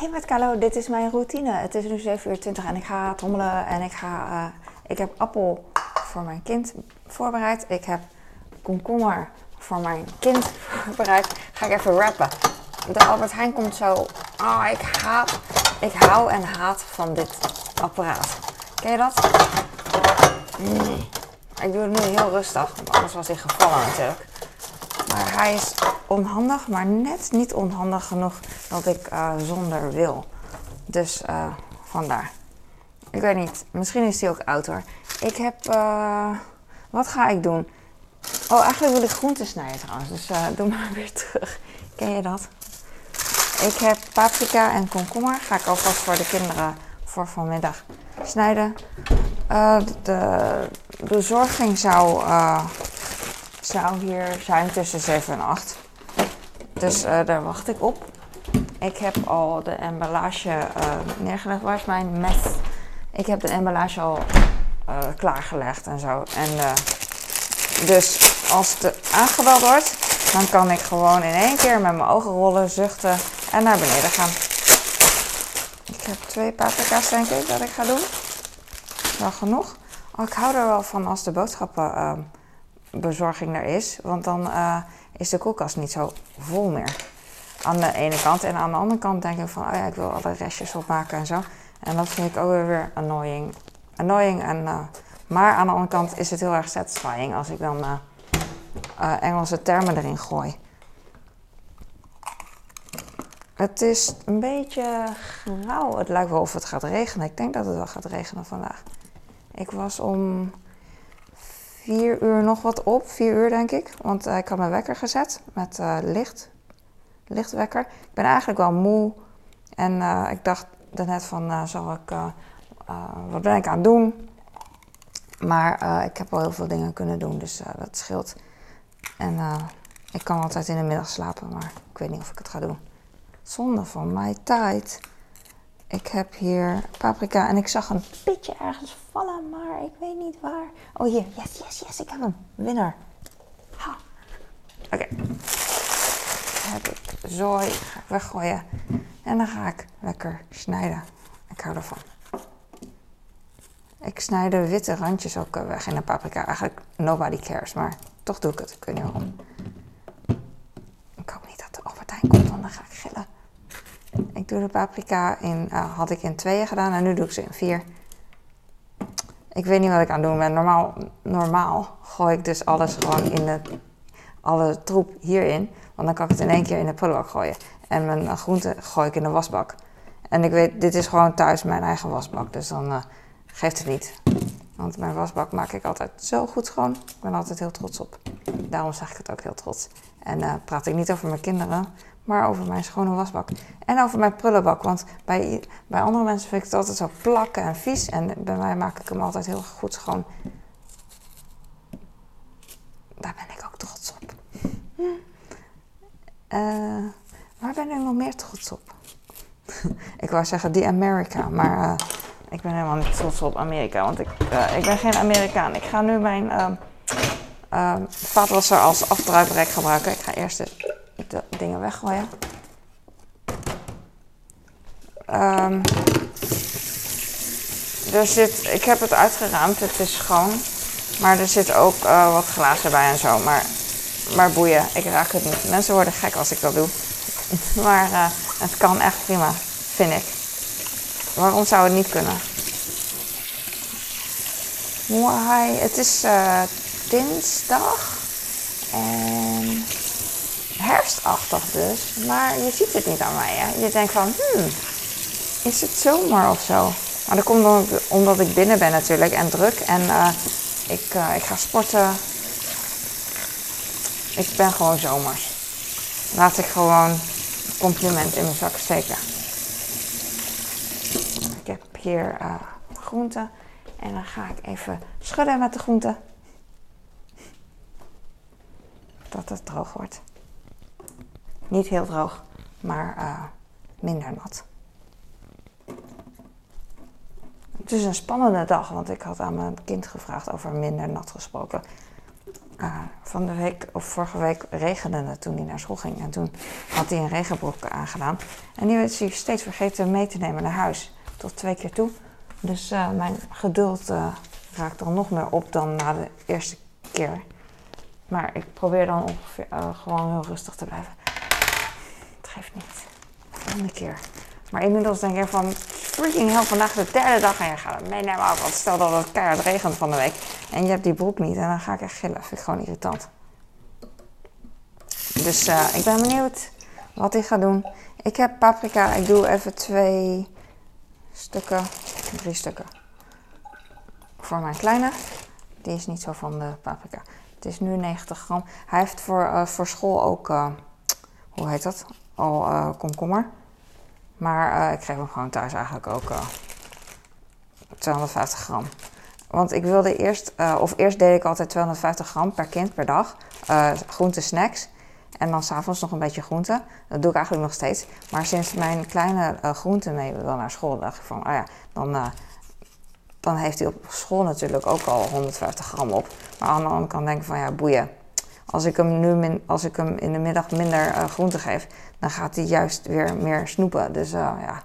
Hey met Carlo, dit is mijn routine. Het is nu 7 uur 20 en ik ga trommelen en ik ga... eh, ik heb appel voor mijn kind voorbereid. Ik heb komkommer voor mijn kind voorbereid. Ga ik even rappen. De Albert Heijn komt zo... Oh, ik haat... Ik hou en haat van dit apparaat. Ken je dat? Nee. Ik doe het nu heel rustig, want anders was hij gevallen natuurlijk. Maar hij is onhandig, maar net niet onhandig genoeg dat ik eh, zonder wil. Dus eh, vandaar. Ik weet niet, misschien is hij ook oud hoor. Ik heb, eh, wat ga ik doen? Oh, eigenlijk wil ik groenten snijden trouwens, dus doe maar weer terug. Ken je dat? Ik heb paprika en komkommer. Ga ik alvast voor de kinderen voor vanmiddag snijden. De bezorging zou, zou hier zijn tussen 7 en 8. Dus eh, daar wacht ik op. Ik heb al de emballage eh, neergelegd. Waar is mijn mes? Ik heb de emballage al eh, klaargelegd en zo. En, dus als het aangebeld wordt, dan kan ik gewoon in één keer met mijn ogen rollen, zuchten en naar beneden gaan. Ik heb twee paprika's denk ik dat ik ga doen. Wel genoeg. Oh, ik hou er wel van als de boodschappenbezorging er is. Want dan is de koelkast niet zo vol meer. Aan de ene kant. En aan de andere kant denk ik van, oh ja, ik wil alle restjes opmaken en zo. En dat vind ik ook weer annoying. Annoying en... eh, maar aan de andere kant is het heel erg satisfying als ik dan eh, eh, Engelse termen erin gooi. Het is een beetje grauw. Het lijkt wel of het gaat regenen. Ik denk dat het wel gaat regenen vandaag. Ik was om vier uur nog wat op. Vier uur denk ik. Want eh, ik had mijn wekker gezet met eh, licht. Lichtwekker. Ik ben eigenlijk wel moe. En eh, ik dacht daarnet van, zal ik... wat ben ik aan het doen? Maar ik heb al heel veel dingen kunnen doen. Dus dat scheelt. En ik kan altijd in de middag slapen. Maar ik weet niet of ik het ga doen. Zonde van mijn tijd. Ik heb hier paprika en ik zag een pitje ergens vallen, maar ik weet niet waar. Oh hier, yes, yes, yes, ik heb hem. Winnaar. Oké. Heb ik zooi, ga ik weggooien. En dan ga ik lekker snijden. Ik hou ervan. Ik snij de witte randjes ook weg in de paprika. Eigenlijk nobody cares, maar toch doe ik het. Ik weet niet waarom. Ik hoop niet dat de Albert Heijn komt, want dan ga ik gillen. Ik doe de paprika in, eh, had ik in tweeën gedaan en nu doe ik ze in vier. Ik weet niet wat ik aan het doen ben. Normaal, normaal gooi ik dus alles gewoon in de, alle troep hierin. Want dan kan ik het in één keer in de prullenbak gooien. En mijn eh, groenten gooi ik in de wasbak. En ik weet, dit is gewoon thuis mijn eigen wasbak. Dus dan eh, geeft het niet. Want mijn wasbak maak ik altijd zo goed schoon. Ik ben altijd heel trots op. Daarom zeg ik het ook heel trots. En eh, praat ik niet over mijn kinderen, maar over mijn schone wasbak. En over mijn prullenbak. Want bij, bij andere mensen vind ik het altijd zo plakken en vies. En bij mij maak ik hem altijd heel goed schoon. Daar ben ik ook trots op. Eh, waar ben ik nog meer trots op? ik wou zeggen die America, maar eh, ik ben helemaal niet trots op Amerika. Want ik, eh, ik ben geen Amerikaan. Ik ga nu mijn ehm ehm, vaatwasser als afdruiprek gebruiken. Ik ga eerst de, dingen weggooien. Ehm, er zit, ik heb het uitgeruimd, het is schoon. Maar er zit ook eh, wat glazen bij en zo. Maar, maar boeien, ik raak het niet. Mensen worden gek als ik dat doe. maar eh, het kan echt prima, vind ik. Waarom zou het niet kunnen? Why? Het is eh, dinsdag. Herfstachtig dus. Maar je ziet het niet aan mij. Hè? Je denkt van, hmm, is het zomer of zo? Maar dat komt omdat, omdat ik binnen ben natuurlijk en druk. En eh, ik, eh, ik ga sporten. Ik ben gewoon zomers. Laat ik gewoon een compliment in mijn zak steken. Ik heb hier eh groenten. En dan ga ik even schudden met de groenten. Dat het droog wordt. Niet heel droog, maar eh, minder nat. Het is een spannende dag, want ik had aan mijn kind gevraagd over minder nat gesproken. uh, van de week of vorige week regende het toen hij naar school ging. En toen had hij een regenbroek aangedaan. En die was hij steeds vergeten mee te nemen naar huis. Tot twee keer toe. Dus uh, mijn geduld uh, raakt dan nog meer op dan na de eerste keer. Maar ik probeer dan ongeveer gewoon heel rustig te blijven. Geeft niet. Volgende keer. Maar inmiddels denk ik van, freaking hell, vandaag de derde dag en je gaat het meenemen. Want stel dat het keihard regent van de week en je hebt die broek niet en dan ga ik echt gillen. Vind ik gewoon irritant. Dus uh, ik ben benieuwd wat hij gaat doen. Ik heb paprika, ik doe even twee stukken, drie stukken. Voor mijn kleine, die is niet zo van de paprika. Het is nu 90 gram. Hij heeft voor, uh, voor school ook, uh, hoe heet dat? Al komkommer. Maar uh, ik geef hem gewoon thuis eigenlijk ook uh, 250 gram. Want ik wilde eerst, uh, of eerst deed ik altijd 250 gram per kind per dag. groente snacks. En dan s'avonds nog een beetje groente. Dat doe ik eigenlijk nog steeds. Maar sinds mijn kleine groente mee wil naar school, dacht ik van, oh ja, dan, dan heeft hij op school natuurlijk ook al 150 gram op. Maar aan de andere kant denk ik van, ja, boeien als ik hem nu min, als ik hem in de middag minder uh, groente geef, dan gaat hij juist weer meer snoepen. Dus uh, ja,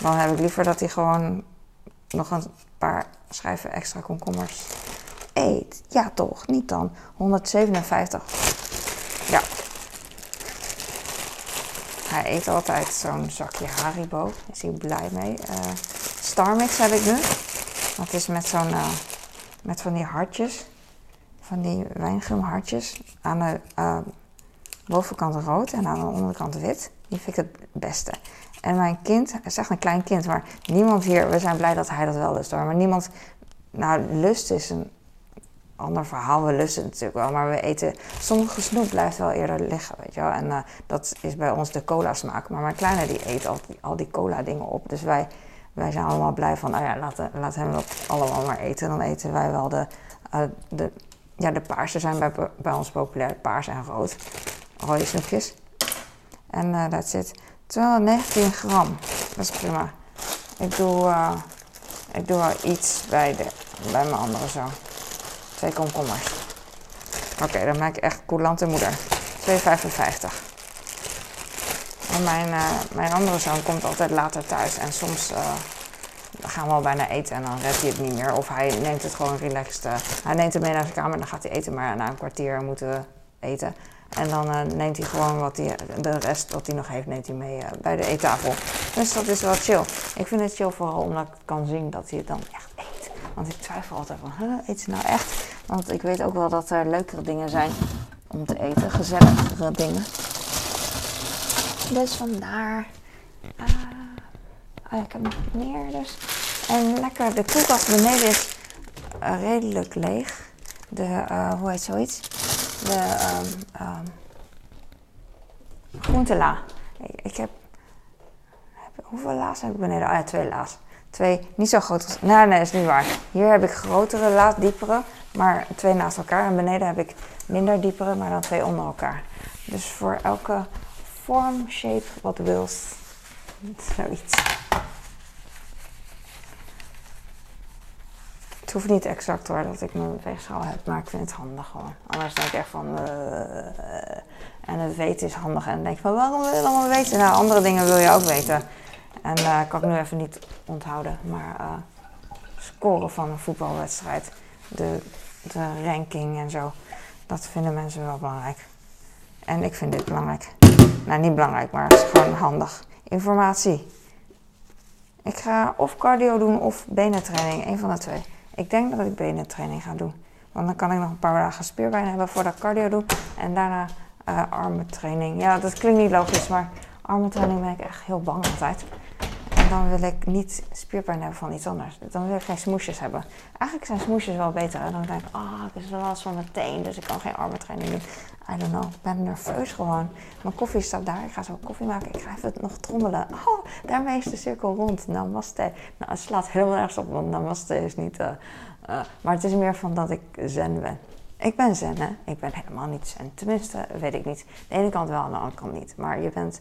dan heb ik liever dat hij gewoon nog een paar schijven extra komkommers eet. Ja, toch? Niet dan. 157. Ja. Hij eet altijd zo'n zakje Haribo. Is hij blij mee. Uh, Starmix heb ik nu. Dat is met zo'n, met van die hartjes van die wijngumhartjes. Aan de uh, bovenkant rood en aan de onderkant wit. Die vind ik het beste. En mijn kind, het is echt een klein kind, maar niemand hier, we zijn blij dat hij dat wel lust. Maar niemand, nou, lust is een ander verhaal. We lusten natuurlijk wel, maar we eten, sommige snoep blijft wel eerder liggen, weet je wel. En uh, dat is bij ons de cola smaak. Maar mijn kleine die eet al die, al die cola dingen op. Dus wij, wij zijn allemaal blij van, nou ja, laat, laat hem dat allemaal maar eten. Dan eten wij wel de, uh, de ja, de paarse zijn bij, bij ons populair. Paars en rood. Rode snoepjes. En dat zit 219 gram. Dat is prima. Ik doe, uh, ik doe wel iets bij, de, bij mijn andere zoon. Twee komkommers. Oké, dan ben ik echt coulante moeder. 2,55. En mijn, uh, mijn andere zoon komt altijd later thuis. En soms gaan we al bijna eten en dan redt hij het niet meer. Of hij neemt het gewoon relaxed. Uh, hij neemt het mee naar zijn kamer en dan gaat hij eten. Maar na een kwartier moeten we eten. En dan uh, neemt hij gewoon wat hij, de rest wat hij nog heeft, neemt hij mee uh, bij de eettafel. Dus dat is wel chill. Ik vind het chill vooral omdat ik kan zien dat hij het dan echt eet. Want ik twijfel altijd van, eet ze nou echt? Want ik weet ook wel dat er leukere dingen zijn om te eten. Gezelligere dingen. Dus vandaar... Oh, ik heb nog meer dus. En lekker, de koelkast beneden is uh, redelijk leeg. De, uh, hoe heet zoiets? De um, um, groentela. Ik, heb, heb, Hoeveel laas heb ik beneden? Oh ja, twee laas. Twee, niet zo groot. Nee, nee, is niet waar. Hier heb ik grotere laas, diepere, maar twee naast elkaar. En beneden heb ik minder diepere, maar dan twee onder elkaar. Dus voor elke vorm, shape, wat wils. Zoiets. Hoeft niet exact hoor dat ik mijn weegschaal heb, maar ik vind het handig gewoon. Anders denk ik echt van. Uh, en het weten is handig. En dan denk ik van waarom wil je het allemaal weten? Nou, andere dingen wil je ook weten. En uh, kan ik nu even niet onthouden. Maar uh, scoren van een voetbalwedstrijd, de, de ranking en zo. Dat vinden mensen wel belangrijk. En ik vind dit belangrijk. Nou, niet belangrijk, maar gewoon handig. Informatie. Ik ga of cardio doen of benentraining, een van de twee. Ik denk dat ik benentraining ga doen. Want dan kan ik nog een paar dagen spierpijn hebben voordat ik cardio doe. En daarna uh, armentraining. Ja, dat klinkt niet logisch, maar armentraining ben ik echt heel bang altijd. En dan wil ik niet spierpijn hebben van iets anders. Dan wil ik geen smoesjes hebben. Eigenlijk zijn smoesjes wel beter. En dan denk ik, ah, oh, ik heb last van mijn dus ik kan geen armentraining doen. I don't know, ik ben nerveus gewoon. Mijn koffie staat daar, ik ga zo koffie maken. Ik ga even nog trommelen. Oh, daarmee is de cirkel rond. Namaste. Nou, het slaat helemaal ergens op, want namaste is niet... Uh, maar het is meer van dat ik zen ben. Ik ben zen, hè. Ik ben helemaal niet zen. Tenminste, weet ik niet. De ene kant wel, de andere kant niet. Maar je bent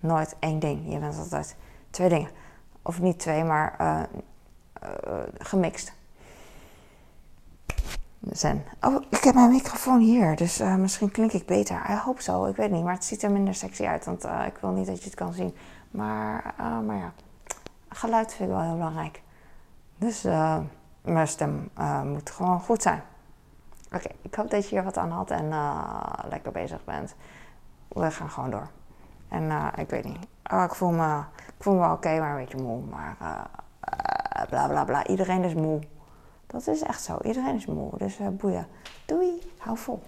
nooit één ding. Je bent altijd twee dingen. Of niet twee, maar uh, gemixt. Oh, ik heb mijn microfoon hier, dus uh, misschien klink ik beter. I hope zo, ik weet niet. Maar het ziet er minder sexy uit, want uh, ik wil niet dat je het kan zien. Maar, uh, maar ja, geluid vind ik wel heel belangrijk. Dus mijn stem moet gewoon goed zijn. Oké, ik hoop dat je hier wat aan had en lekker bezig bent. We gaan gewoon door. En ik weet niet, oh, ik, voel me, ik voel me oké, maar een beetje moe. Maar bla bla bla, iedereen is moe. Dat is echt zo. Iedereen is moe. Dus uh, boeien. Doei. Hou vol.